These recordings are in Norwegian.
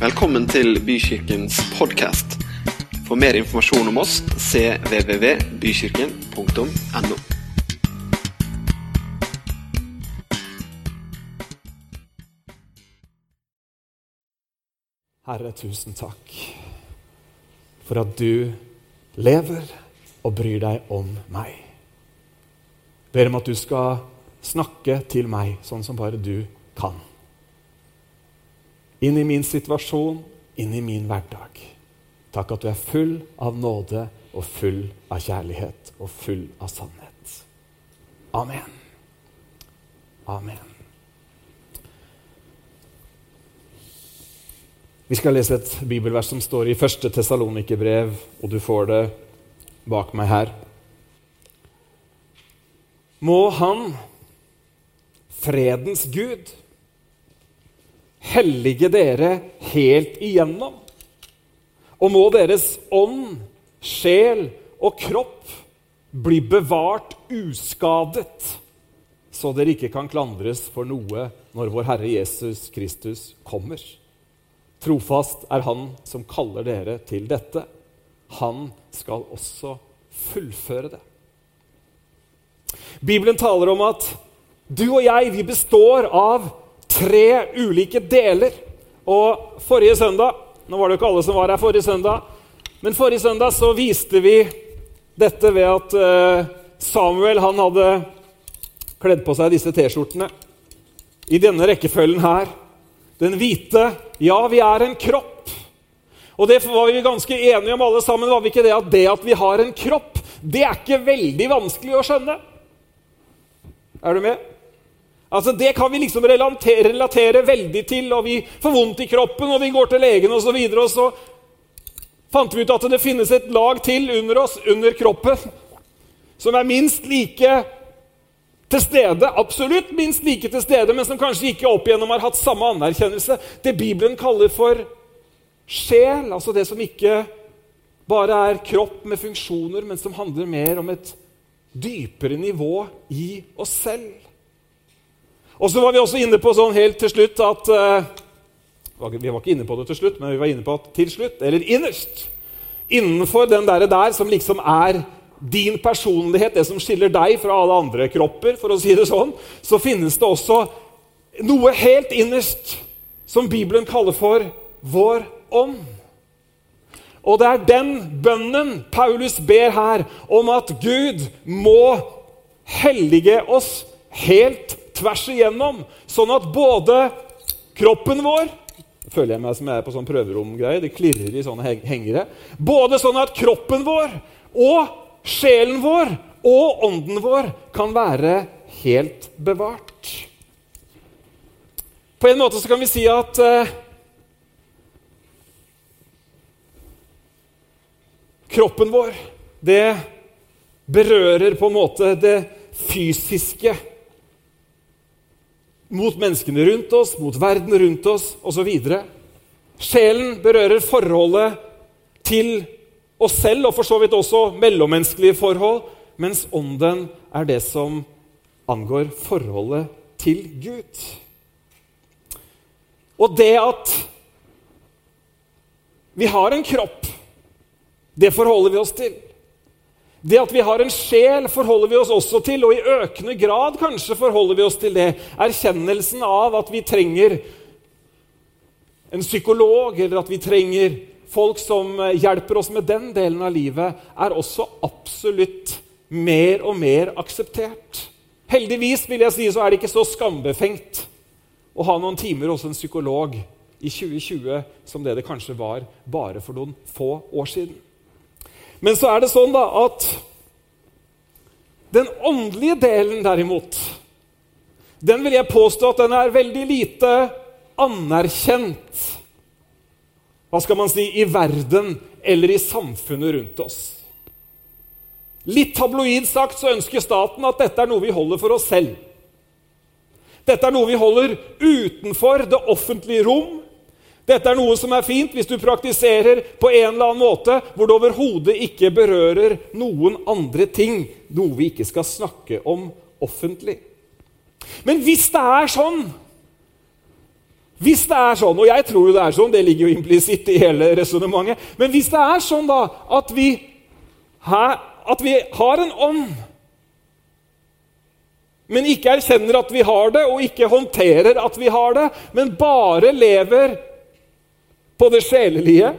Velkommen til Bykirkens podkast. For mer informasjon om oss cvvvbykirken.no. Herre, tusen takk for at du lever og bryr deg om meg. Ber om at du skal snakke til meg sånn som bare du kan. Inn i min situasjon, inn i min hverdag. Takk at du er full av nåde og full av kjærlighet og full av sannhet. Amen. Amen. Vi skal lese et bibelvers som står i første Tessalonikerbrev, og du får det bak meg her. Må Han, fredens Gud, hellige dere helt igjennom, og må deres ånd, sjel og kropp bli bevart uskadet, så dere ikke kan klandres for noe når vår Herre Jesus Kristus kommer. Trofast er Han som kaller dere til dette. Han skal også fullføre det. Bibelen taler om at du og jeg vi består av tre ulike deler. Og forrige søndag Nå var det jo ikke alle som var her forrige søndag, men forrige søndag så viste vi dette ved at eh, Samuel han hadde kledd på seg disse T-skjortene i denne rekkefølgen her. Den hvite Ja, vi er en kropp. Og det var vi ganske enige om alle sammen. var vi ikke Det at det at vi har en kropp, det er ikke veldig vanskelig å skjønne. Er du med? Altså Det kan vi liksom relatere, relatere, veldig til, og vi får vondt i kroppen, og vi går til legen osv. Og, så og så fant vi ut at det finnes et lag til under oss, under kroppen, som er minst like til stede, absolutt minst like til stede, men som kanskje ikke opp igjennom har hatt samme anerkjennelse. Det Bibelen kaller for sjel, altså det som ikke bare er kropp med funksjoner, men som handler mer om et dypere nivå i oss selv. Og så var vi også inne på sånn helt til slutt at uh, Vi var ikke inne på det til slutt, men vi var inne på at til slutt, eller innerst Innenfor den der, der som liksom er din personlighet, det som skiller deg fra alle andre kropper, for å si det sånn, så finnes det også noe helt innerst som Bibelen kaller for vår ånd. Og det er den bønnen Paulus ber her, om at Gud må hellige oss helt tvers igjennom, sånn at både kroppen vår føler jeg meg som jeg er på sånn prøveromgreie. Det klirrer i sånne hengere. Både sånn at kroppen vår og sjelen vår og ånden vår kan være helt bevart. På en måte så kan vi si at eh, kroppen vår, det berører på en måte det fysiske mot menneskene rundt oss, mot verden rundt oss osv. Sjelen berører forholdet til oss selv og for så vidt også mellommenneskelige forhold, mens ånden er det som angår forholdet til Gud. Og det at vi har en kropp, det forholder vi oss til. Det at vi har en sjel, forholder vi oss også til, og i økende grad kanskje forholder vi oss til det. Erkjennelsen av at vi trenger en psykolog, eller at vi trenger folk som hjelper oss med den delen av livet, er også absolutt mer og mer akseptert. Heldigvis vil jeg si, så er det ikke så skambefengt å ha noen timer hos en psykolog i 2020 som det det kanskje var bare for noen få år siden. Men så er det sånn da at den åndelige delen, derimot, den vil jeg påstå at den er veldig lite anerkjent hva skal man si, i verden eller i samfunnet rundt oss. Litt tabloid sagt så ønsker staten at dette er noe vi holder for oss selv. Dette er noe vi holder utenfor det offentlige rom, dette er noe som er fint hvis du praktiserer på en eller annen måte hvor det overhodet ikke berører noen andre ting, noe vi ikke skal snakke om offentlig. Men hvis det er sånn Hvis det er sånn, og jeg tror jo det er sånn, det ligger jo implisitt i hele resonnementet Men hvis det er sånn da, at vi, at vi har en ånd, men ikke erkjenner at vi har det, og ikke håndterer at vi har det, men bare lever på det sjelelige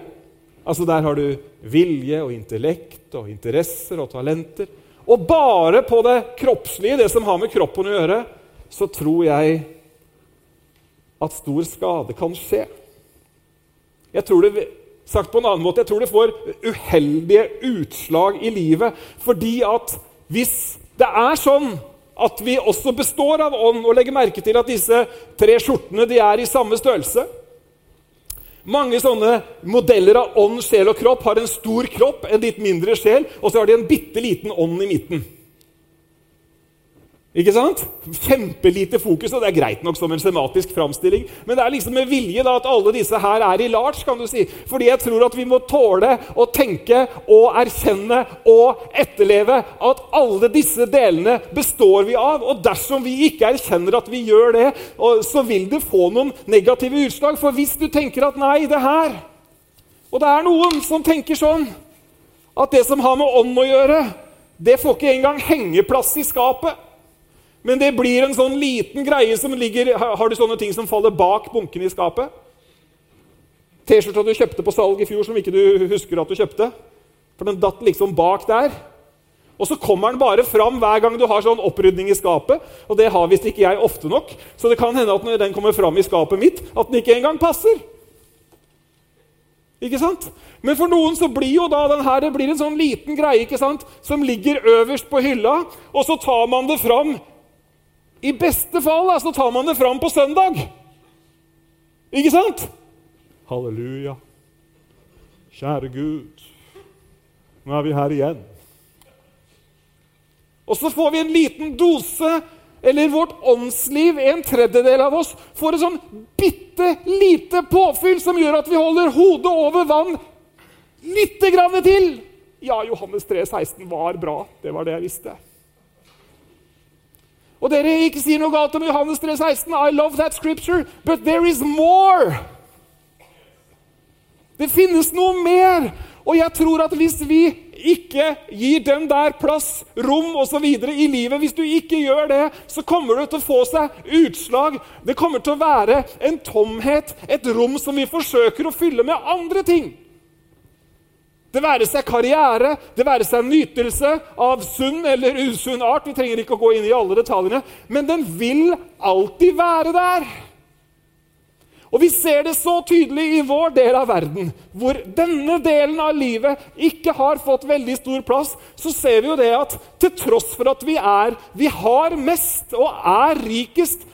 Altså Der har du vilje og intellekt og interesser og talenter. Og bare på det kroppslige, det som har med kroppen å gjøre, så tror jeg at stor skade kan skje. Jeg tror det, sagt på en annen måte, jeg tror det får uheldige utslag i livet. Fordi at hvis det er sånn at vi også består av ånd, og legger merke til at disse tre skjortene de er i samme størrelse Mange sånne modeller av ånd, sjel og kropp har en stor kropp, en litt mindre sjel, og så har de en bitte liten ånd i midten. Ikke sant? Kjempelite fokus, og det er greit nok som en sematisk framstilling. Men det er liksom med vilje da at alle disse her er i large, kan du si. Fordi jeg tror at vi må tåle å tenke og erkjenne og etterleve at alle disse delene består vi av. Og dersom vi ikke erkjenner at vi gjør det, så vil det få noen negative utslag. For hvis du tenker at nei, det her Og det er noen som tenker sånn at det som har med ånd å gjøre, det får ikke engang hengeplass i skapet. Men det blir en sånn liten greie som ligger Har du sånne ting som faller bak bunken i skapet? T-skjorta du kjøpte på salg i fjor som ikke du husker at du kjøpte. For den datt liksom bak der. Og så kommer den bare fram hver gang du har sånn opprydning i skapet. Og det har visst ikke jeg ofte nok, så det kan hende at når den kommer fram i skapet mitt, at den ikke engang passer. Ikke sant? Men for noen så blir jo da den her, det blir en sånn liten greie ikke sant? som ligger øverst på hylla, og så tar man det fram i beste fall så tar man det fram på søndag. Ikke sant? Halleluja. Kjære Gud, nå er vi her igjen. Og så får vi en liten dose, eller vårt åndsliv, en tredjedel av oss, får et sånn bitte lite påfyll som gjør at vi holder hodet over vann lite grann til. Ja, Johannes 3, 16 var bra. Det var det jeg visste. Og dere ikke sier noe galt om Johannes 3,16. I love that scripture, but there is more. Det finnes noe mer. Og jeg tror at hvis vi ikke gir den der plass, rom osv. i livet, hvis du ikke gjør det, så kommer det til å få seg utslag. Det kommer til å være en tomhet, et rom som vi forsøker å fylle med andre ting. Det være seg karriere, det være seg nytelse av sunn eller usunn art. Vi trenger ikke å gå inn i alle detaljene, men den vil alltid være der. Og Vi ser det så tydelig i vår del av verden, hvor denne delen av livet ikke har fått veldig stor plass. Så ser vi jo det at til tross for at vi er vi har mest og er rikest,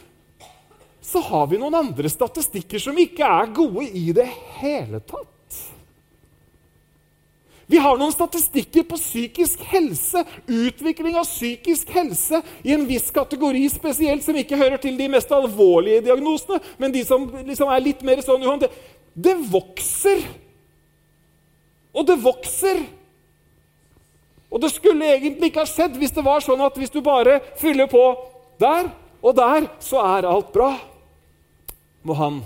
så har vi noen andre statistikker som ikke er gode i det hele tatt. Vi har noen statistikker på psykisk helse, utvikling av psykisk helse i en viss kategori spesielt, som ikke hører til de mest alvorlige diagnosene, men de som liksom er litt mer sånn det, det vokser. Og det vokser. Og det skulle egentlig ikke ha skjedd hvis det var sånn at hvis du bare fyller på der og der, så er alt bra. Må Han,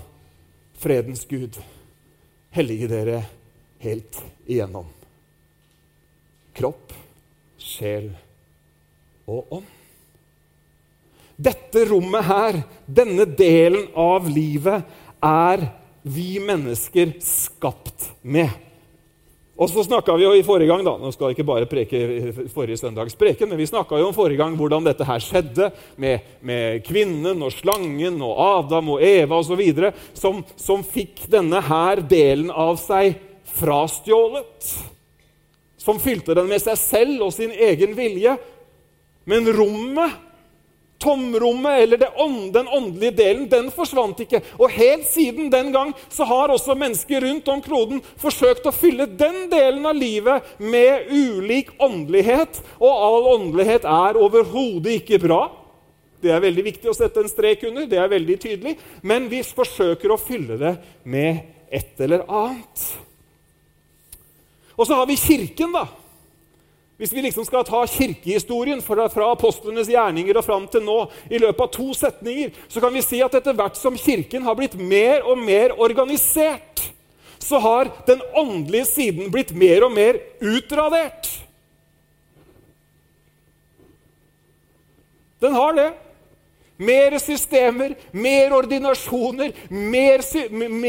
fredens Gud, hellige dere helt igjennom kropp, sjel og ånd. Dette rommet her, denne delen av livet, er vi mennesker skapt med. Og så snakka vi jo i forrige gang da, nå skal jeg ikke bare preke forrige søndags preken, men vi jo om forrige gang hvordan dette her skjedde med, med kvinnen og slangen og Adam og Eva osv. Som, som fikk denne her delen av seg frastjålet som fylte den med seg selv og sin egen vilje. Men rommet, tomrommet eller ånd, den åndelige delen, den forsvant ikke. Og helt siden den gang så har også mennesker rundt om kloden forsøkt å fylle den delen av livet med ulik åndelighet. Og all åndelighet er overhodet ikke bra. Det er veldig viktig å sette en strek under. det er veldig tydelig. Men vi forsøker å fylle det med et eller annet. Og så har vi Kirken, da. Hvis vi liksom skal ta kirkehistorien fra, apostlenes gjerninger og fram til nå, i løpet av to setninger, så kan vi si at etter hvert som Kirken har blitt mer og mer organisert, så har den åndelige siden blitt mer og mer utradert. Den har det. Mer systemer, mer ordinasjoner, mer,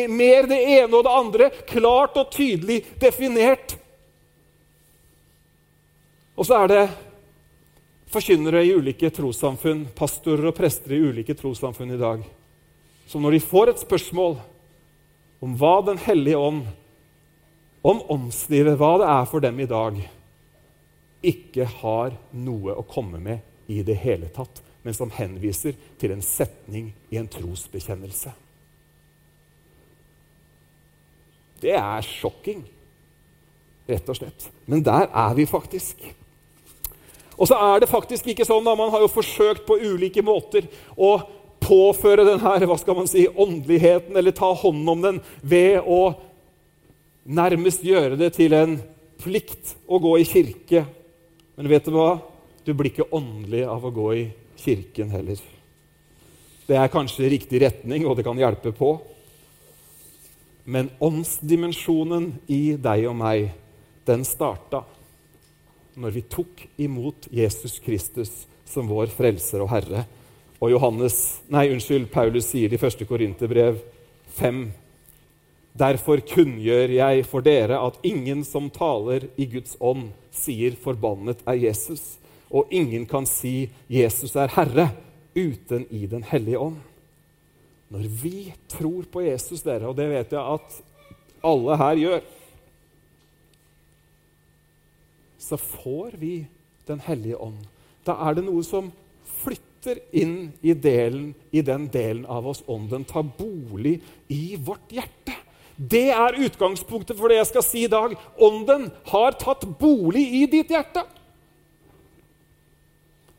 mer, det ene og det andre. Klart og tydelig definert. Og så er det forkynnere i ulike trossamfunn, pastorer og prester i ulike trossamfunn i dag, som når de får et spørsmål om hva Den hellige ånd, om åndslivet, hva det er for dem i dag, ikke har noe å komme med i det hele tatt, men som henviser til en setning i en trosbekjennelse. Det er sjokking, rett og slett. Men der er vi faktisk. Og så er det faktisk ikke sånn at Man har jo forsøkt på ulike måter å påføre den her, hva skal man si, åndeligheten, eller ta hånd om den, ved å nærmest gjøre det til en plikt å gå i kirke. Men vet du hva? Du blir ikke åndelig av å gå i kirken heller. Det er kanskje riktig retning, og det kan hjelpe på. Men åndsdimensjonen i deg og meg, den starta når vi tok imot Jesus Kristus som vår frelser og Herre. Og Johannes, nei, unnskyld, Paulus sier i 1. Korinterbrev 5. Derfor kunngjør jeg for dere at ingen som taler i Guds ånd, sier 'forbannet er Jesus' og ingen kan si 'Jesus er Herre' uten i Den hellige ånd. Når vi tror på Jesus, dere, og det vet jeg at alle her gjør, så får vi Den hellige ånd. Da er det noe som flytter inn i, delen, i den delen av oss ånden tar bolig i vårt hjerte. Det er utgangspunktet for det jeg skal si i dag. Ånden har tatt bolig i ditt hjerte.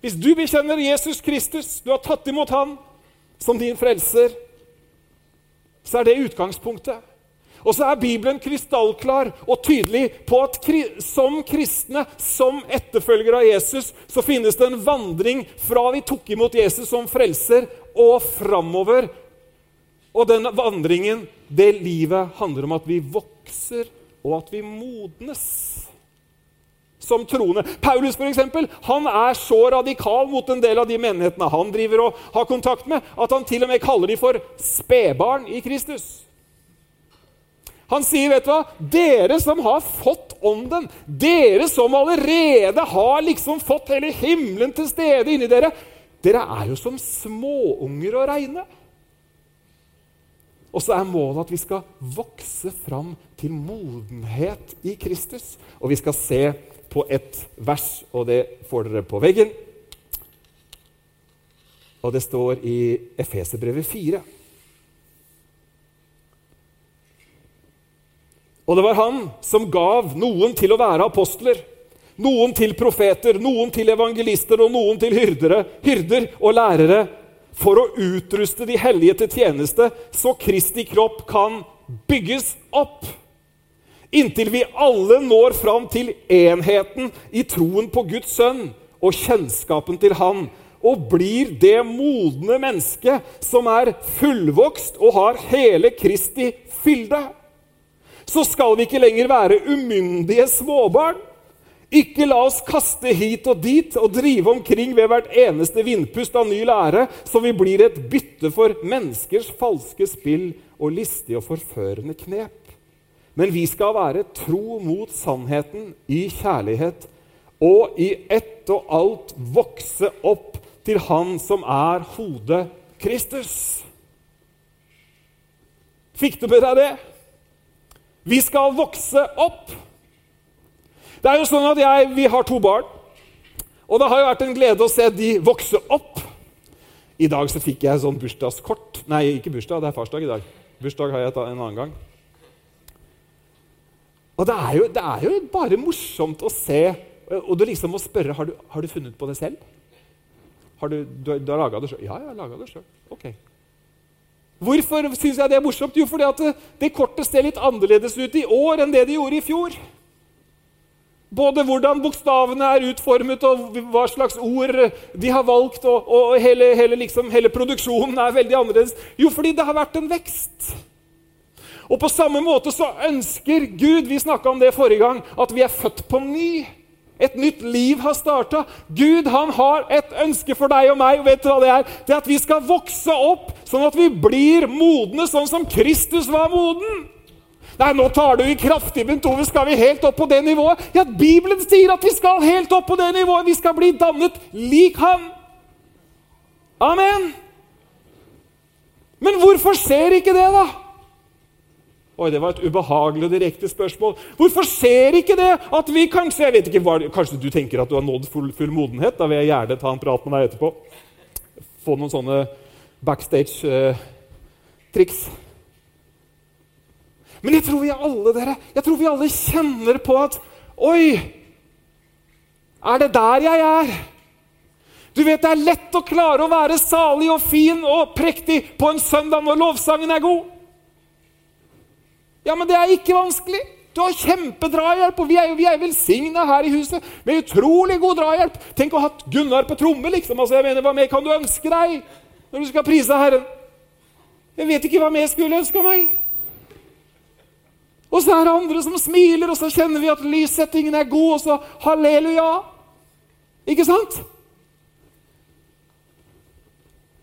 Hvis du bekjenner Jesus Kristus, du har tatt imot Han som din frelser, så er det utgangspunktet. Og så er Bibelen krystallklar og tydelig på at som kristne, som etterfølgere av Jesus, så finnes det en vandring fra vi tok imot Jesus som frelser, og framover. Og den vandringen, det livet, handler om at vi vokser, og at vi modnes som troende. Paulus for eksempel, han er så radikal mot en del av de menighetene han driver og har kontakt med, at han til og med kaller de for spedbarn i Kristus. Han sier, vet du hva, dere som har fått Ånden, dere som allerede har liksom fått hele himmelen til stede inni dere, dere er jo som småunger å regne. Og så er målet at vi skal vokse fram til modenhet i Kristus. Og vi skal se på ett vers, og det får dere på veggen. Og det står i Efeserbrevet 4. Og det var han som gav noen til å være apostler, noen til profeter, noen til evangelister og noen til hyrdere, hyrder og lærere, for å utruste de hellige til tjeneste, så Kristi kropp kan bygges opp inntil vi alle når fram til enheten i troen på Guds sønn og kjennskapen til Han, og blir det modne mennesket som er fullvokst og har hele Kristi fylde. Så skal vi ikke lenger være umyndige småbarn. Ikke la oss kaste hit og dit og drive omkring ved hvert eneste vindpust av ny lære, så vi blir et bytte for menneskers falske spill og listige og forførende knep. Men vi skal være tro mot sannheten i kjærlighet og i ett og alt vokse opp til Han som er hodet Kristus. Fikk du med deg det? Vi skal vokse opp. Det er jo sånn at jeg, Vi har to barn, og det har jo vært en glede å se de vokse opp. I dag så fikk jeg sånn bursdagskort. Nei, ikke bursdag, det er farsdag i dag. Bursdag har jeg en annen gang. Og det er, jo, det er, jo, bare morsomt å se Og du liksom må spørre har du, har du funnet på det selv. Har du, du, du har laga det sjøl? Ja, jeg har laga det sjøl. Ok. Hvorfor syns jeg det er morsomt? Jo, fordi at det, det kortet ser litt annerledes ut i år enn det det gjorde i fjor. Både hvordan bokstavene er utformet, og hva slags ord de har valgt. Og, og hele, hele, liksom, hele, produksjonen er veldig annerledes. Jo, fordi det har vært en vekst. Og på samme måte så ønsker Gud vi om det forrige gang, at vi er født på ny. Et nytt liv har starta. Gud han har et ønske for deg og meg. og vet du hva Det er Det er at vi skal vokse opp sånn at vi blir modne, sånn som Kristus var moden. Nei, nå tar du i kraftig, Bent Ove. Skal vi helt opp på det nivået? Ja, Bibelen sier at vi skal helt opp på det nivået. Vi skal bli dannet lik ham. Amen. Men hvorfor skjer ikke det, da? Oi, Det var et ubehagelig og direkte spørsmål. Hvorfor skjer ikke det at vi kanskje jeg vet ikke, hva, Kanskje du tenker at du har nådd full, full modenhet? Da vil jeg gjerne ta en prat med deg etterpå. Få noen sånne backstage-triks. Eh, men jeg tror vi alle dere, jeg tror vi alle kjenner på at Oi! Er det der jeg er? Du vet, Det er lett å klare å være salig og fin og prektig på en søndag når lovsangen er god. Ja, men det er ikke vanskelig. Du har kjempedrahjelp, og vi er, vi velsigna her i huset med utrolig god drahjelp. Tenk å ha hatt Gunnar på tromme, liksom. Altså, jeg mener, Hva mer kan du ønske deg når du skal prise Herren? Jeg vet ikke hva mer skulle ønska meg. Og så er det andre som smiler, og så kjenner vi at lyssettingen er god, og så halleluja. Ikke sant?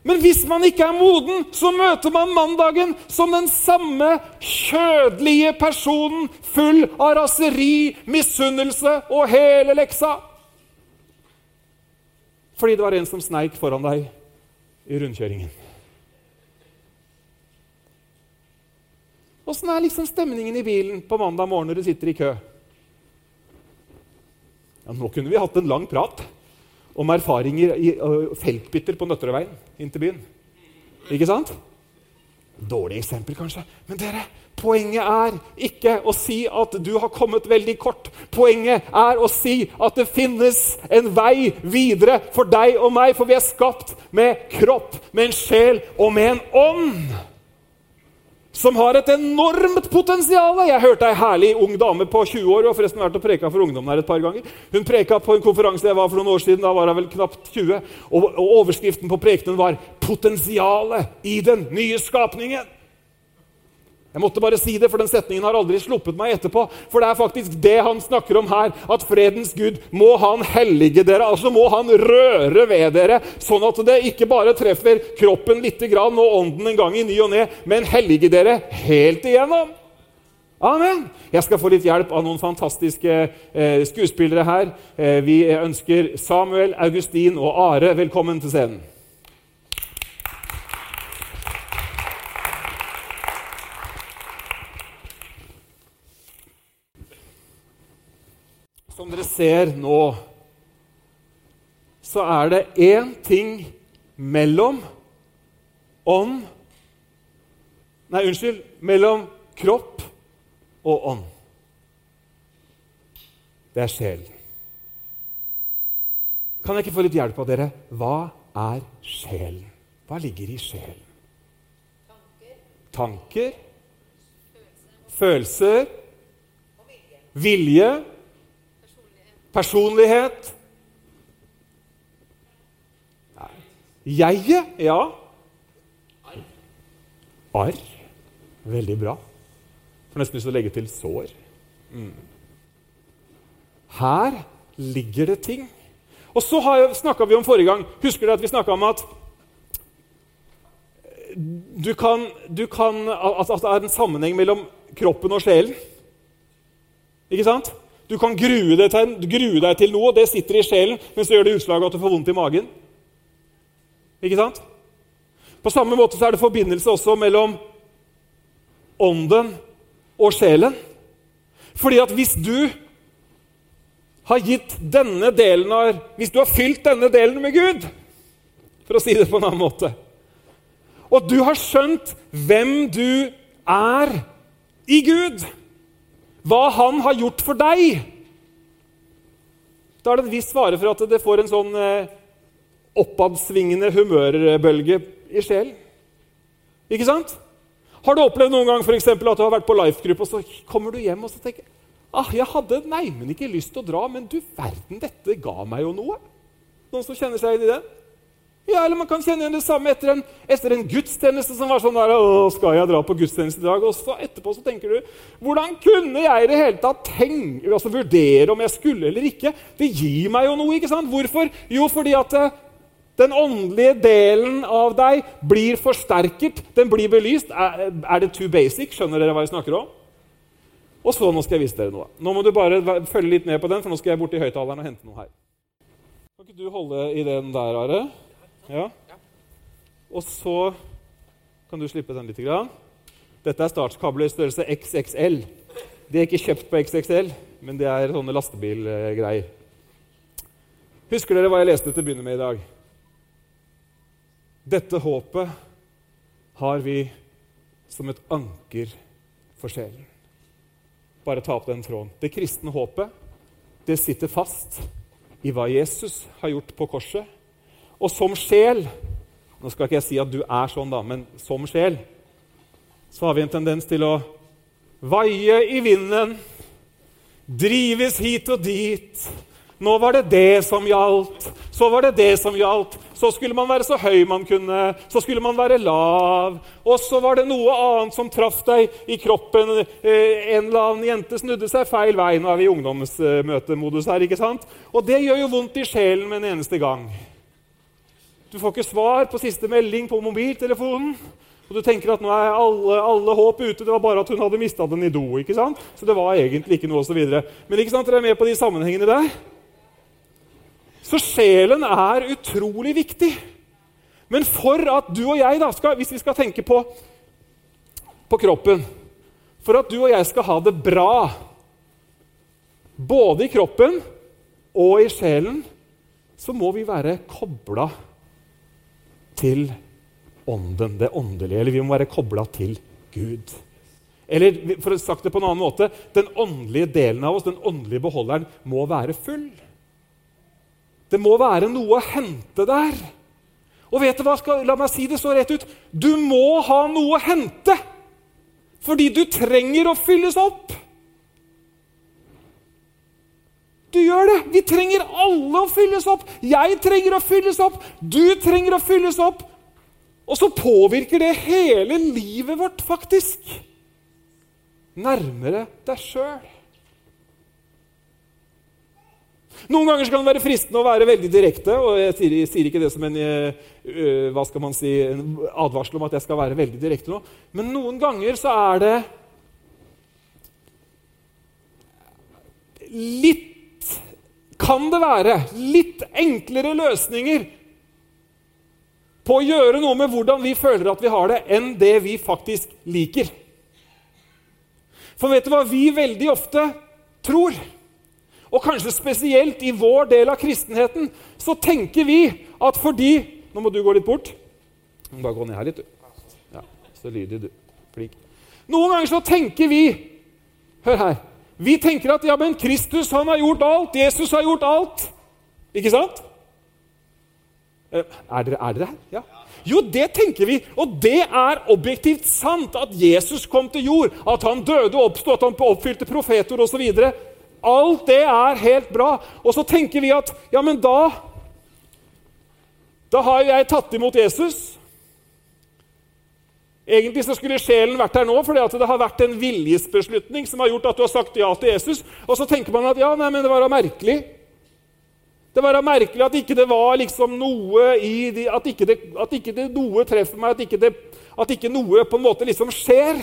Men hvis man ikke er moden, så møter man mandagen som den samme kjødelige personen, full av raseri, misunnelse og hele leksa. Fordi det var en som sneik foran deg i rundkjøringen. Åssen er liksom stemningen i bilen på mandag morgen når du sitter i kø? Ja, nå kunne vi hatt en lang prat om erfaringer i feltbytter på Nøtterøyveien inn til byen. Ikke sant? Dårlig eksempel, kanskje. Men dere, poenget er ikke å si at du har kommet veldig kort. Poenget er å si at det finnes en vei videre for deg og meg, for vi er skapt med kropp, med en sjel og med en ånd som har et enormt potensial. Jeg hørte ei herlig ung dame på 20 år. Hun har forresten vært og preka for ungdom her et par ganger. Hun preka på en konferanse jeg var for noen år siden. Da var hun vel knapt 20. Og, og overskriften på prekenen var 'Potensialet i den nye skapningen'. Jeg måtte bare si det, for den setningen har aldri sluppet meg etterpå. For det er faktisk det han snakker om her. At fredens Gud må han hellige dere. Altså må han røre ved dere, sånn at det ikke bare treffer kroppen litt grann, og ånden en gang i ny og ne, men hellige dere helt igjennom. Amen. Jeg skal få litt hjelp av noen fantastiske eh, skuespillere her. Eh, vi ønsker Samuel, Augustin og Are velkommen til scenen. Som dere ser nå, så er det én ting mellom ånd Nei, unnskyld. Mellom kropp og ånd. Det er sjelen. Kan jeg ikke få litt hjelp av dere? Hva er sjelen? Hva ligger i sjelen? Tanker. Tanker. Følelser. Vilje. Personlighet. Jeget, ja. Arr. Veldig bra. Får nesten lyst til å legge til sår. Mm. Her ligger det ting. Og så snakka vi om forrige gang Husker dere at vi snakka om at du kan, du kan, at det er en sammenheng mellom kroppen og sjelen? Ikke sant? Du kan grue deg, til, grue deg til noe, det sitter i sjelen, men så gjør det utslag at du får vondt i magen. Ikke sant? På samme måte så er det forbindelse også mellom ånden og sjelen. Fordi at hvis du har gitt denne delen av Hvis du har fylt denne delen med Gud, for å si det på en annen måte, og du har skjønt hvem du er i Gud hva han har gjort for deg, da er det en viss fare for at det får en sånn eh, oppadsvingende humørbølge i sjelen. Ikke sant? Har du opplevd noen gang for eksempel, at du har vært på life-gruppe, og så kommer du hjem og så tenker ah, 'Jeg hadde neimen ikke lyst til å dra, men du verden, dette ga meg jo noe.' Noen som kjenner seg inn i det? Ja, Eller man kan kjenne igjen det samme etter en, etter en gudstjeneste som var sånn der, å, skal jeg dra på gudstjeneste i dag? Og så etterpå så tenker du hvordan kunne jeg i det hele tatt tenke, altså vurdere om jeg skulle eller ikke? Det gir meg jo noe. ikke sant? Hvorfor? Jo, fordi at eh, den åndelige delen av deg blir forsterket, den blir belyst. Er, er det too basic? Skjønner dere hva jeg snakker om? Og så nå skal jeg vise dere noe. Nå må du bare følge litt med på den, for nå skal jeg bort til høyttaleren og hente noe her. Kan ikke du holde i den der, Are? Ja. Og så kan du slippe den litt. Grann. Dette er startkabler i størrelse XXL. De er ikke kjøpt på XXL, men det er sånne lastebilgreier. Husker dere hva jeg leste til å begynne med i dag? Dette håpet har vi som et anker for sjelen. Bare ta opp den tråden. Det kristne håpet det sitter fast i hva Jesus har gjort på korset og som sjel Nå skal ikke jeg si at du er sånn, da, men som sjel så har vi en tendens til å vaie i vinden, drives hit og dit. Nå var det det som gjaldt, så var det det som gjaldt. Så skulle man være så høy man kunne, så skulle man være lav. Og så var det noe annet som traff deg i kroppen. Eh, en eller annen jente snudde seg feil vei. Nå er vi i ungdomsmøtemodus her. ikke sant? Og det gjør jo vondt i sjelen med en eneste gang. Du får ikke svar på siste melding på mobiltelefonen. Og du tenker at nå er alle, alle håp ute. Det var bare at hun hadde mista den i do. ikke sant? Så det var egentlig ikke noe osv. Men ikke sant, dere er med på de sammenhengene der? Så sjelen er utrolig viktig. Men for at du og jeg, da, skal, hvis vi skal tenke på, på kroppen For at du og jeg skal ha det bra, både i kroppen og i sjelen, så må vi være kobla til ånden, det åndelige. Eller vi må være kobla til Gud. Eller for å sagt det på en annen måte den åndelige delen av oss, den åndelige beholderen, må være full. Det må være noe å hente der. Og vet du hva? Skal, la meg si det så rett ut. Du må ha noe å hente! Fordi du trenger å fylles opp. Du gjør det! Vi trenger alle å fylles opp. Jeg trenger å fylles opp. Du trenger å fylles opp. Og så påvirker det hele livet vårt, faktisk. Nærmere deg sjøl. Noen ganger kan det være fristende å være veldig direkte. og Jeg sier, jeg sier ikke det som en, man si, en advarsel om at jeg skal være veldig direkte nå. Men noen ganger så er det litt kan det være litt enklere løsninger på å gjøre noe med hvordan vi føler at vi har det, enn det vi faktisk liker. For vet du hva vi veldig ofte tror? Og kanskje spesielt i vår del av kristenheten så tenker vi at fordi Nå må du gå litt bort. Bare gå ned her litt, du. Ja, så lydig, du. Flink. Noen ganger så tenker vi Hør her. Vi tenker at ja, men Kristus han har gjort alt. Jesus har gjort alt. Ikke sant? Eh, er dere, er dere her? Ja. Jo, det tenker vi. Og det er objektivt sant at Jesus kom til jord, at han døde og oppsto, at han oppfylte profeter osv. Alt det er helt bra. Og så tenker vi at ja, men da Da har jeg tatt imot Jesus. Egentlig så skulle sjelen vært her nå fordi det har vært en viljesbeslutning som har gjort at du har sagt ja til Jesus. Og så tenker man at ja, nei, men det var da merkelig. Det var da merkelig at ikke det var liksom noe i de, at, ikke det, at ikke det noe treffer meg, at ikke, det, at ikke noe på en måte liksom skjer.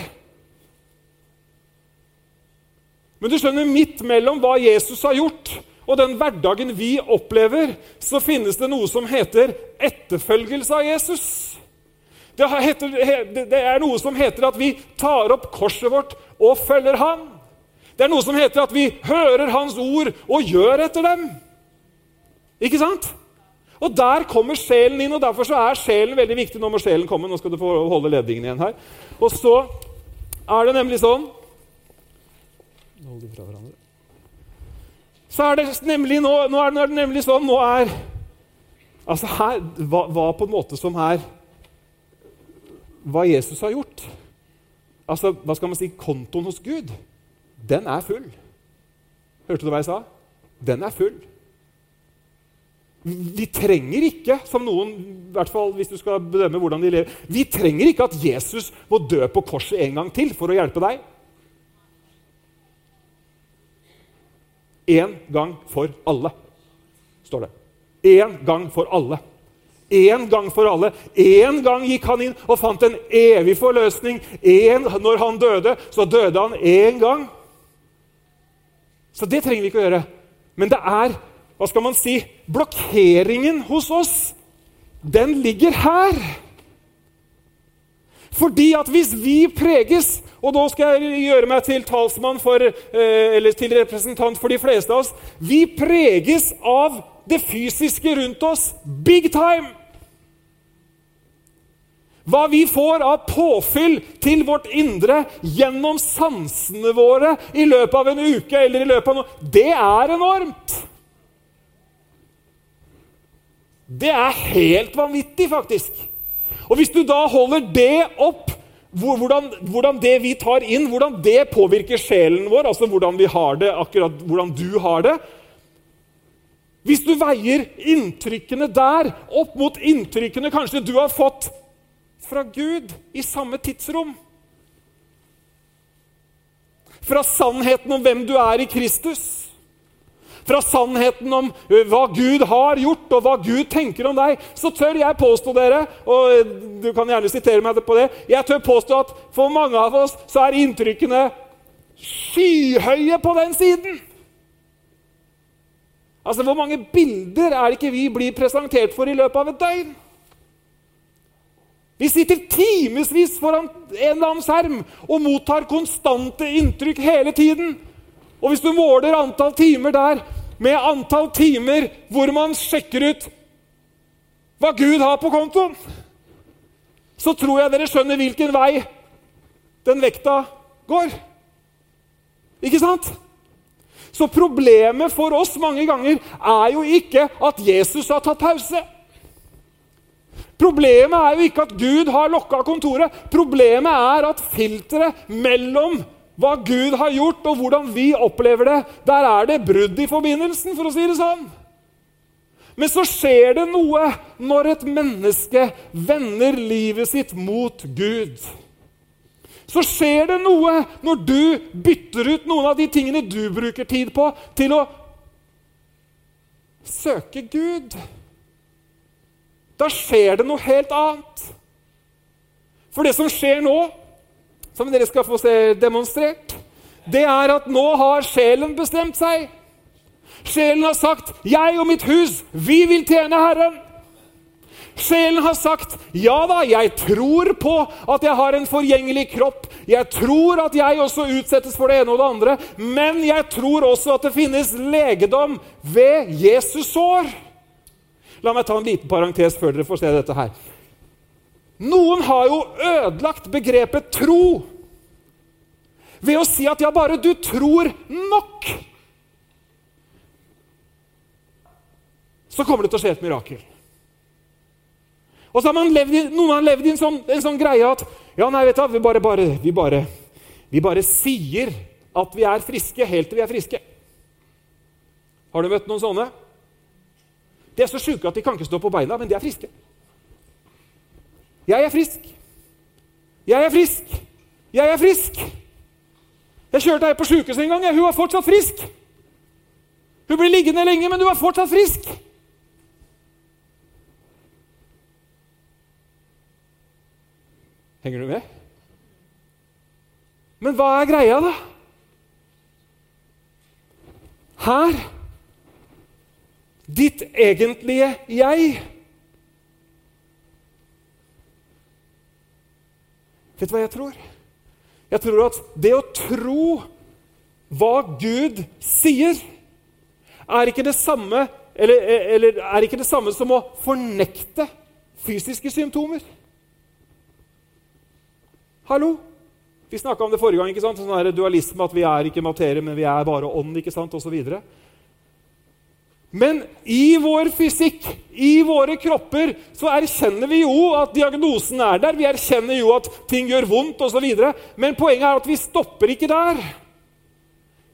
Men du skjønner, midt mellom hva Jesus har gjort, og den hverdagen vi opplever, så finnes det noe som heter etterfølgelse av Jesus. Det, heter, det er noe som heter at vi tar opp korset vårt og følger ham. Det er noe som heter at vi hører hans ord og gjør etter dem. Ikke sant? Og Der kommer sjelen inn, og derfor så er sjelen veldig viktig. Nå må sjelen komme. Nå skal du få holde ledningen igjen her. Og så er det nemlig sånn Så er det nemlig nå, nå er det nemlig sånn Nå er Altså her, hva, hva på en måte som er hva Jesus har gjort Altså, hva skal man si, Kontoen hos Gud, den er full. Hørte du hva jeg sa? Den er full. Vi trenger ikke, som noen, i hvert fall hvis du skal bedømme hvordan de lever, vi trenger ikke at Jesus må dø på korset en gang til for å hjelpe deg. Én gang for alle, står det. Én gang for alle. Én gang for alle. Én gang gikk han inn og fant en evig forløsning. En, når han døde, så døde han én gang. Så det trenger vi ikke å gjøre. Men det er hva skal man si, blokkeringen hos oss, den ligger her. Fordi at hvis vi preges Og da skal jeg gjøre meg til talsmann for, eh, eller til representant for de fleste av oss. Vi preges av det fysiske rundt oss big time. Hva vi får av påfyll til vårt indre gjennom sansene våre i løpet av en uke eller i løpet av noe, det er enormt. Det er helt vanvittig, faktisk. Og hvis du da holder det opp, hvordan, hvordan, det vi tar inn, hvordan det påvirker sjelen vår, altså hvordan vi har det, akkurat hvordan du har det Hvis du veier inntrykkene der opp mot inntrykkene kanskje du har fått fra Gud i samme tidsrom Fra sannheten om hvem du er i Kristus fra sannheten om hva Gud har gjort, og hva Gud tenker om deg, så tør jeg påstå dere, og du kan gjerne sitere meg på det Jeg tør påstå at for mange av oss så er inntrykkene skyhøye på den siden. Altså, Hvor mange bilder er det ikke vi blir presentert for i løpet av et døgn? Vi sitter timevis foran en eller annen skjerm og mottar konstante inntrykk hele tiden. Og hvis du måler antall timer der med antall timer hvor man sjekker ut hva Gud har på kontoen, så tror jeg dere skjønner hvilken vei den vekta går. Ikke sant? Så problemet for oss mange ganger er jo ikke at Jesus har tatt pause. Problemet er jo ikke at Gud har lokka kontoret. Problemet er at filteret mellom hva Gud har gjort, og hvordan vi opplever det, der er det brudd i forbindelsen, for å si det sånn. Men så skjer det noe når et menneske vender livet sitt mot Gud. Så skjer det noe når du bytter ut noen av de tingene du bruker tid på, til å søke Gud. Da skjer det noe helt annet. For det som skjer nå, som dere skal få se demonstrert, det er at nå har sjelen bestemt seg. Sjelen har sagt 'Jeg og mitt hus, vi vil tjene Herren'. Sjelen har sagt 'Ja da, jeg tror på at jeg har en forgjengelig kropp'. 'Jeg tror at jeg også utsettes for det ene og det andre', men jeg tror også at det finnes legedom ved Jesus sår. La meg ta en liten parentes før dere får se dette her. Noen har jo ødelagt begrepet tro ved å si at ja, bare du tror nok, så kommer det til å skje et mirakel. Og så har man levd, Noen har levd i en sånn, en sånn greie at ja, nei, vet du, vi bare, bare, vi, bare, vi bare sier at vi er friske helt til vi er friske. Har du møtt noen sånne? De er så sjuke at de kan ikke stå på beina, men de er friske. Jeg er frisk. Jeg er frisk. Jeg er frisk. Jeg kjørte ei på sjukehuset en gang. Hun var fortsatt frisk. Hun blir liggende lenge, men hun var fortsatt frisk. Henger du med? Men hva er greia, da? Her Ditt egentlige jeg Vet du hva jeg tror? Jeg tror at det å tro hva Gud sier, er ikke det samme, eller, eller er ikke det samme som å fornekte fysiske symptomer. Hallo? Vi snakka om det forrige gang. ikke sant? Sånn dualisme, At vi er ikke materie, men vi er bare ånd. ikke sant? Og så videre. Men i vår fysikk, i våre kropper, så erkjenner vi jo at diagnosen er der. Vi erkjenner jo at ting gjør vondt osv. Men poenget er at vi stopper ikke der.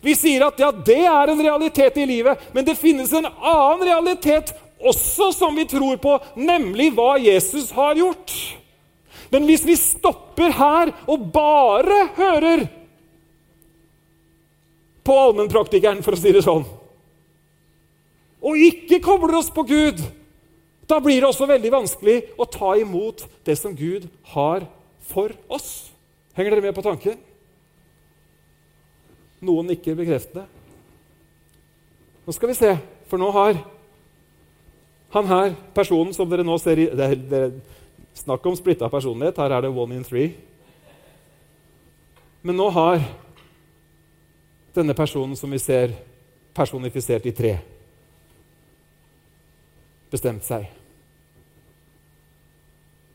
Vi sier at ja, det er en realitet i livet, men det finnes en annen realitet også som vi tror på, nemlig hva Jesus har gjort. Men hvis vi stopper her og bare hører på allmennpraktikeren, for å si det sånn, og ikke kobler oss på Gud, da blir det også veldig vanskelig å ta imot det som Gud har for oss. Henger dere med på tanken? Noen nikker bekreftende. Nå skal vi se, for nå har han her, personen som dere nå ser i det, det, Snakk om splitta personlighet. Her er det one in three. Men nå har denne personen som vi ser personifisert i tre, bestemt seg.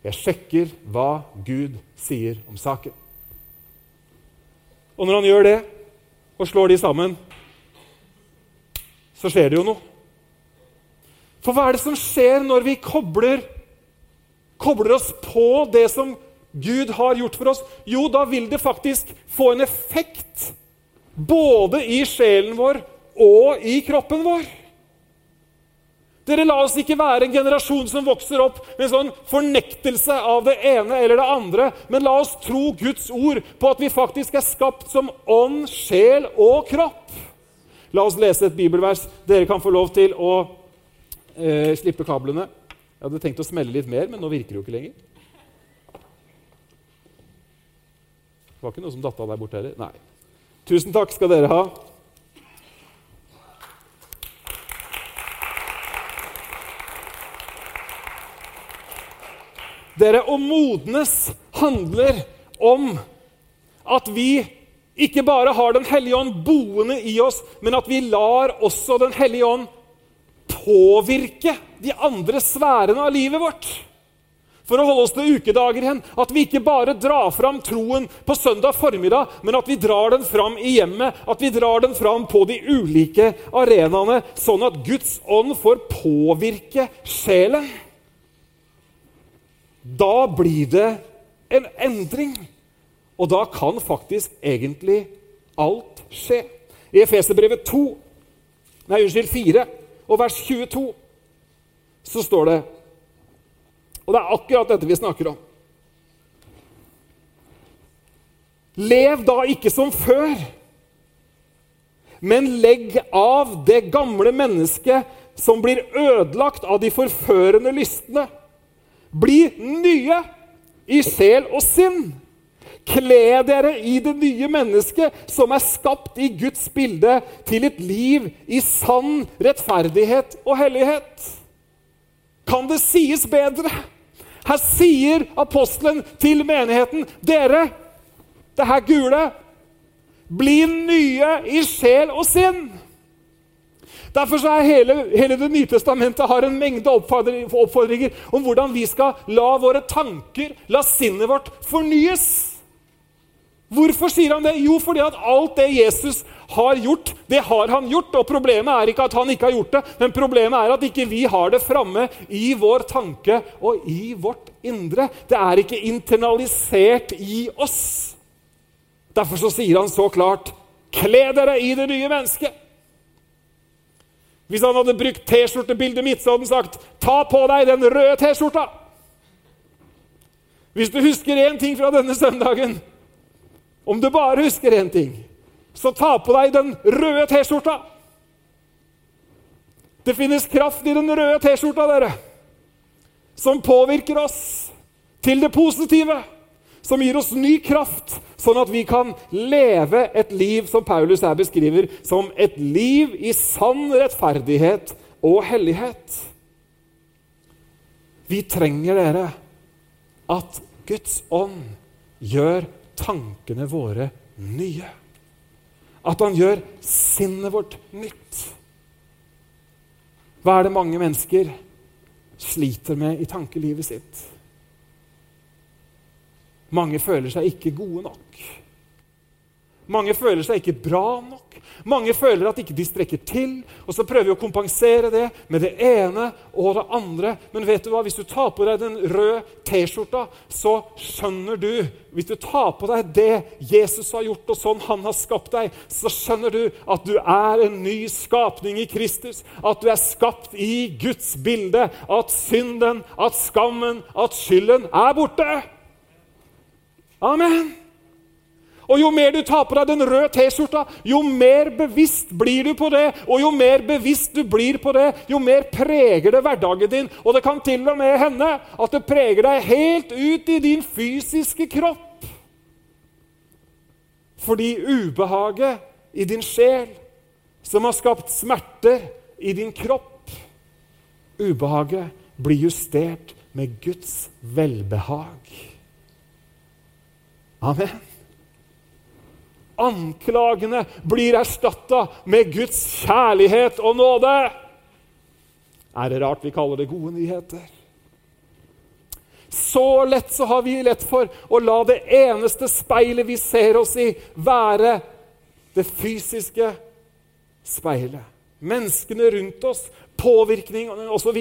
Jeg sjekker hva Gud sier om saken. Og når han gjør det, og slår de sammen, så skjer det jo noe. For hva er det som skjer når vi kobler, kobler oss på det som Gud har gjort for oss? Jo, da vil det faktisk få en effekt både i sjelen vår og i kroppen vår. Dere, La oss ikke være en generasjon som vokser opp med en sånn fornektelse av det ene eller det andre, men la oss tro Guds ord på at vi faktisk er skapt som ånd, sjel og kropp. La oss lese et bibelvers. Dere kan få lov til å eh, slippe kablene. Jeg hadde tenkt å smelle litt mer, men nå virker det jo ikke lenger. Det var ikke noe som datt av der borte heller. Nei. Tusen takk skal dere ha. Dere, å modnes handler om at vi ikke bare har Den hellige ånd boende i oss, men at vi lar også Den hellige ånd påvirke de andre sfærene av livet vårt. For å holde oss til ukedager igjen, at vi ikke bare drar fram troen på søndag formiddag, men at vi drar den fram i hjemmet, at vi drar den fram på de ulike arenaene, sånn at Guds ånd får påvirke sjelen. Da blir det en endring. Og da kan faktisk egentlig alt skje. I Efeserbrevet 2, nei, unnskyld, 4 og vers 22 så står det Og det er akkurat dette vi snakker om. Lev da ikke som før, men legg av det gamle mennesket som blir ødelagt av de forførende lystne bli nye i sjel og sinn. Kle dere i det nye mennesket som er skapt i Guds bilde, til et liv i sann rettferdighet og hellighet. Kan det sies bedre? Her sier apostelen til menigheten, dere, det her gule, bli nye i sjel og sinn. Derfor er hele, hele Det nye testamentet har en mengde oppfordringer om hvordan vi skal la våre tanker, la sinnet vårt, fornyes. Hvorfor sier han det? Jo, fordi at alt det Jesus har gjort, det har han gjort. Og problemet er ikke at han ikke har gjort det, men problemet er at ikke vi har det framme i vår tanke og i vårt indre. Det er ikke internalisert i oss. Derfor så sier han så klart Kle dere i det nye mennesket. Hvis han hadde brukt T-skjortebildet mitt, så hadde han sagt 'Ta på deg den røde T-skjorta'. Hvis du husker én ting fra denne søndagen, om du bare husker én ting, så ta på deg den røde T-skjorta. Det finnes kraft i den røde T-skjorta, dere, som påvirker oss til det positive som gir oss ny kraft, sånn at vi kan leve et liv som Paulus her beskriver som et liv i sann rettferdighet og hellighet. Vi trenger dere at Guds ånd gjør tankene våre nye. At han gjør sinnet vårt nytt. Hva er det mange mennesker sliter med i tankelivet sitt? Mange føler seg ikke gode nok. Mange føler seg ikke bra nok. Mange føler at ikke de strekker til. Og så prøver vi å kompensere det med det ene og det andre. Men vet du hva? hvis du tar på deg den røde T-skjorta, så skjønner du Hvis du tar på deg det Jesus har gjort, og sånn han har skapt deg, så skjønner du at du er en ny skapning i Kristus. At du er skapt i Guds bilde. At synden, at skammen, at skylden er borte. Amen. Og jo mer du tar på deg den røde T-skjorta, jo mer bevisst blir du på det. Og jo mer bevisst du blir på det, jo mer preger det hverdagen din. Og det kan til og med hende at det preger deg helt ut i din fysiske kropp. Fordi ubehaget i din sjel, som har skapt smerter i din kropp Ubehaget blir justert med Guds velbehag. Amen. Anklagene blir erstatta med Guds kjærlighet og nåde. Er det rart vi kaller det gode nyheter? Så lett så har vi lett for å la det eneste speilet vi ser oss i, være det fysiske speilet. Menneskene rundt oss, påvirkning osv.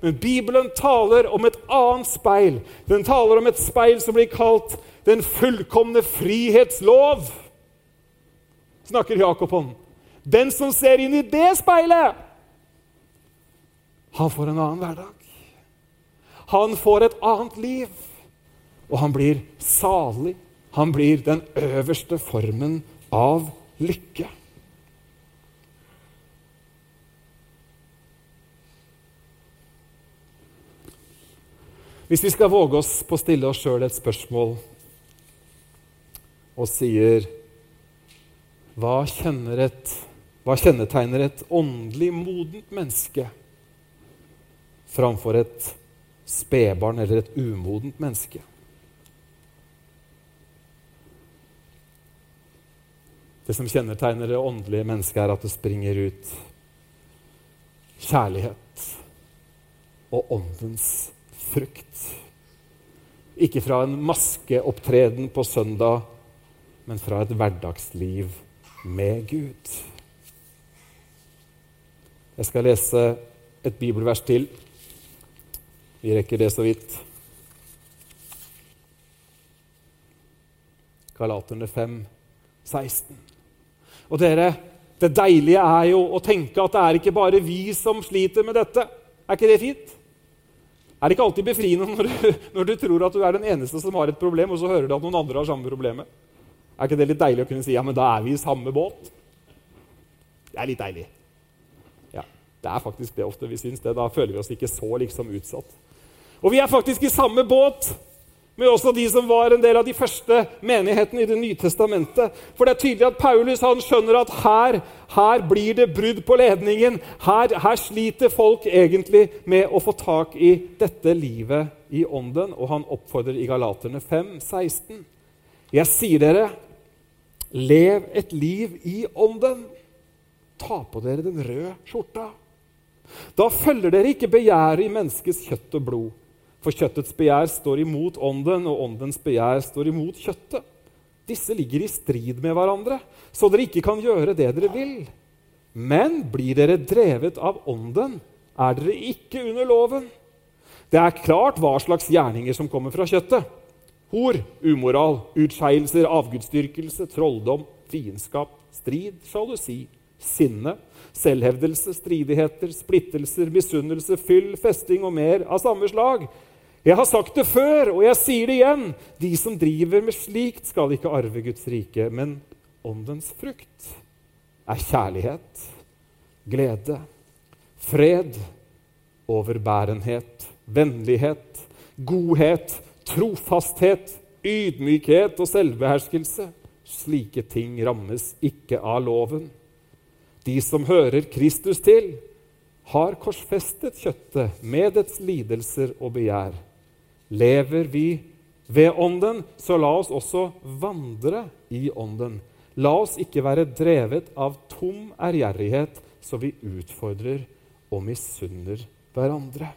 Men Bibelen taler om et annet speil. Den taler om et speil som blir kalt den fullkomne frihetslov snakker Jakob om. Den som ser inn i det speilet, han får en annen hverdag. Han får et annet liv, og han blir salig. Han blir den øverste formen av lykke. Hvis vi skal våge oss på å stille oss sjøl et spørsmål og sier hva, et, hva kjennetegner et åndelig modent menneske framfor et spedbarn eller et umodent menneske? Det som kjennetegner det åndelige mennesket, er at det springer ut kjærlighet og åndens frukt. Ikke fra en maskeopptreden på søndag, men fra et hverdagsliv med Gud. Jeg skal lese et bibelvers til. Vi rekker det så vidt. Galaterne 5, 16. Og dere, det deilige er jo å tenke at det er ikke bare vi som sliter med dette. Er ikke det fint? Er det ikke alltid befriende når du, når du tror at du er den eneste som har et problem, og så hører du at noen andre har samme problemet? Er ikke det litt deilig å kunne si ja, men da er vi i samme båt? Det er litt deilig. Ja, Det er faktisk det ofte vi syns det. Da føler vi oss ikke så liksom utsatt. Og vi er faktisk i samme båt med også de som var en del av de første menighetene i Det nye testamentet. For det er tydelig at Paulus han skjønner at her, her blir det brudd på ledningen. Her, her, sliter folk egentlig med å få tak i dette livet i ånden. Og han oppfordrer i Galaterne 5, 16. Jeg sier dere, Lev et liv i ånden. Ta på dere den røde skjorta. Da følger dere ikke begjæret i menneskets kjøtt og blod. For kjøttets begjær står imot ånden, og åndens begjær står imot kjøttet. Disse ligger i strid med hverandre, så dere ikke kan gjøre det dere vil. Men blir dere drevet av ånden, er dere ikke under loven. Det er klart hva slags gjerninger som kommer fra kjøttet Hor, umoral, utskeielser, avgudsdyrkelse, trolldom, fiendskap, strid, sjalusi, sinne, selvhevdelse, stridigheter, splittelser, misunnelse, fyll, festing og mer av samme slag. Jeg har sagt det før, og jeg sier det igjen. De som driver med slikt, skal ikke arve Guds rike. Men åndens frukt er kjærlighet, glede, fred, overbærenhet, vennlighet, godhet trofasthet, ydmykhet og selvbeherskelse. Slike ting rammes ikke av loven. De som hører Kristus til, har korsfestet kjøttet med dets lidelser og begjær. Lever vi ved Ånden, så la oss også vandre i Ånden. La oss ikke være drevet av tom ærgjerrighet, så vi utfordrer og misunner hverandre.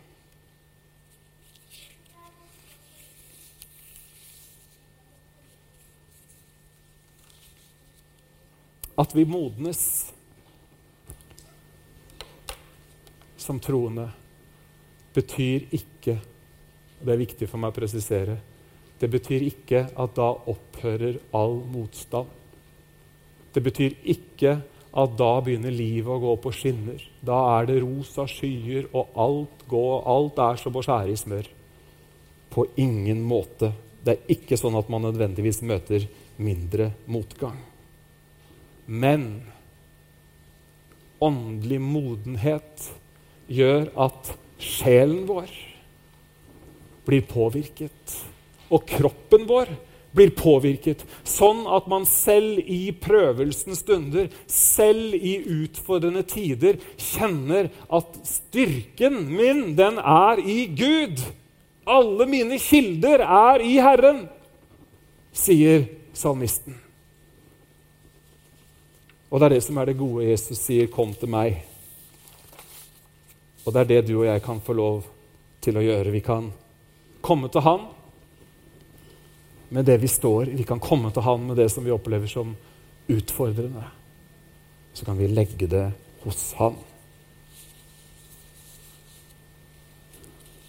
at vi modnes som troende, betyr ikke og Det er viktig for meg å presisere. Det betyr ikke at da opphører all motstand. Det betyr ikke at da begynner livet å gå på skinner. Da er det rosa skyer, og alt, går, alt er som å skjære i smør. På ingen måte. Det er ikke sånn at man nødvendigvis møter mindre motgang. Men åndelig modenhet gjør at sjelen vår blir påvirket. Og kroppen vår blir påvirket, sånn at man selv i prøvelsens stunder, selv i utfordrende tider, kjenner at styrken min, den er i Gud. Alle mine kilder er i Herren, sier salmisten. Og det er det som er det gode Jesus sier, 'Kom til meg'. Og det er det du og jeg kan få lov til å gjøre. Vi kan komme til Han med det vi står i. Vi kan komme til Han med det som vi opplever som utfordrende. Så kan vi legge det hos Han.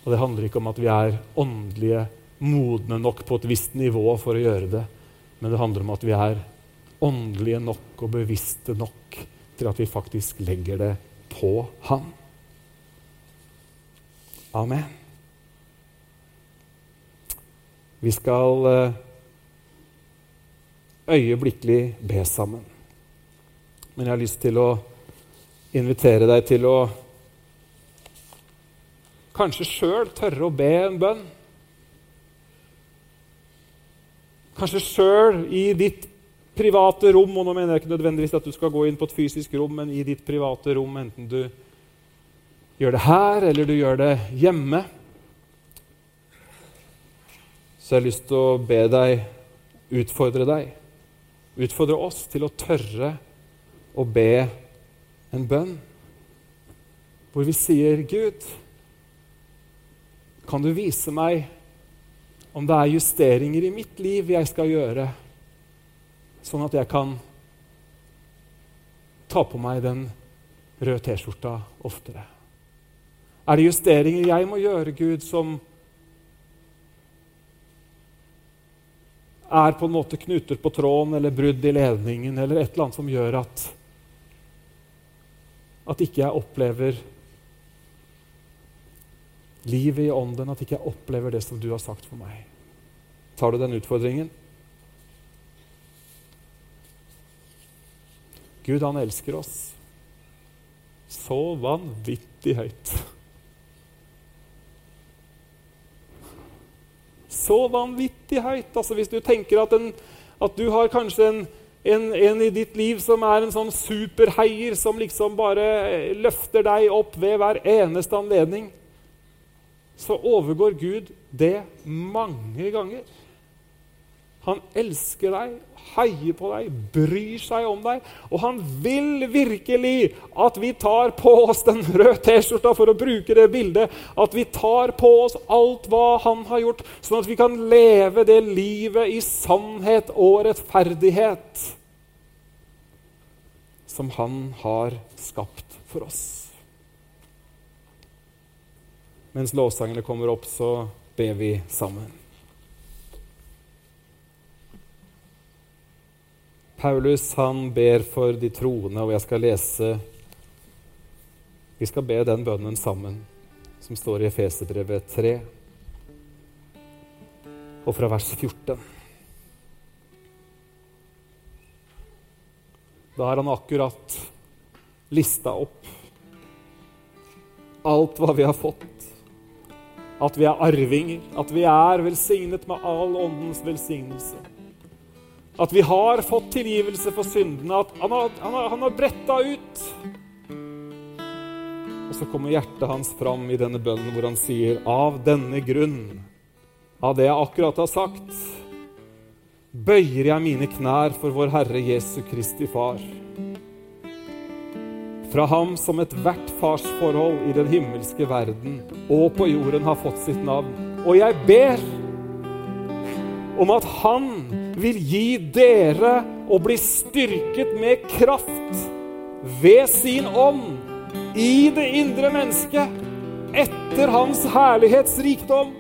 Og Det handler ikke om at vi er åndelige modne nok på et visst nivå for å gjøre det, men det handler om at vi er åndelige nok og bevisste nok til at vi faktisk legger det på Han. Amen. Vi skal eh, øyeblikkelig be sammen. Men jeg har lyst til å invitere deg til å kanskje sjøl tørre å be en bønn. Kanskje sjøl i ditt private rom, og nå mener jeg ikke nødvendigvis at du skal gå inn på et fysisk rom, men i ditt private rom, enten du gjør det her eller du gjør det hjemme. Så jeg har lyst til å be deg utfordre deg, utfordre oss til å tørre å be en bønn. Hvor vi sier, 'Gud, kan du vise meg om det er justeringer i mitt liv jeg skal gjøre, sånn at jeg kan ta på meg den røde T-skjorta oftere?' Er det justeringer jeg må gjøre, Gud, som er på en måte knuter på tråden eller brudd i ledningen eller et eller annet som gjør at at ikke jeg opplever livet i ånden, at ikke jeg opplever det som du har sagt for meg. Tar du den utfordringen? Gud, han elsker oss så vanvittig høyt. Så vanvittig høyt. Altså Hvis du tenker at, en, at du har kanskje en, en, en, i ditt liv som er en sånn superheier som liksom bare løfter deg opp ved hver eneste anledning, så overgår Gud det mange ganger. Han elsker deg, heier på deg, bryr seg om deg. Og han vil virkelig at vi tar på oss den røde T-skjorta, for å bruke det bildet. At vi tar på oss alt hva han har gjort, sånn at vi kan leve det livet i sannhet og rettferdighet som han har skapt for oss. Mens lovsangene kommer opp, så ber vi sammen. Paulus han ber for de troende, og jeg skal lese Vi skal be den bønnen sammen, som står i Efeserbrevet 3, og fra vers 14. Da har han akkurat lista opp alt hva vi har fått. At vi er arvinger, at vi er velsignet med all åndens velsignelse. At vi har fått tilgivelse for syndene. At han har, han har, han har bretta ut. Og så kommer hjertet hans fram i denne bønnen hvor han sier, av denne grunn, av det jeg akkurat har sagt, bøyer jeg mine knær for vår Herre Jesu Kristi Far. Fra ham som ethvert farsforhold i den himmelske verden og på jorden har fått sitt navn. Og jeg ber om at han vil gi dere å bli styrket med kraft ved sin ånd i det indre mennesket etter hans herlighetsrikdom.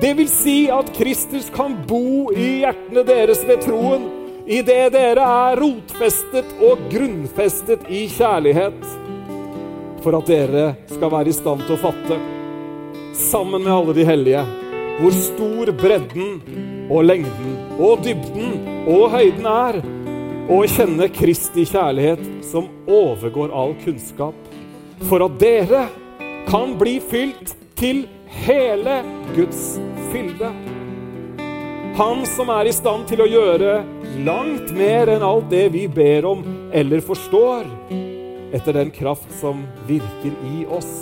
Det vil si at Kristus kan bo i hjertene deres ved troen, idet dere er rotfestet og grunnfestet i kjærlighet, for at dere skal være i stand til å fatte, sammen med alle de hellige, hvor stor bredden og lengden og dybden og høyden er, og kjenne Kristi kjærlighet som overgår all kunnskap, for at dere kan bli fylt til hele Guds fylde. Han som er i stand til å gjøre langt mer enn alt det vi ber om eller forstår, etter den kraft som virker i oss.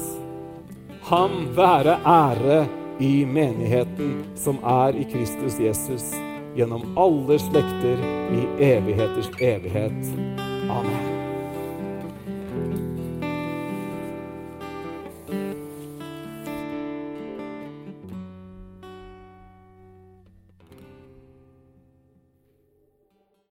Han være ære i menigheten som er i Kristus Jesus, gjennom alle slekter i evigheters evighet. Amen.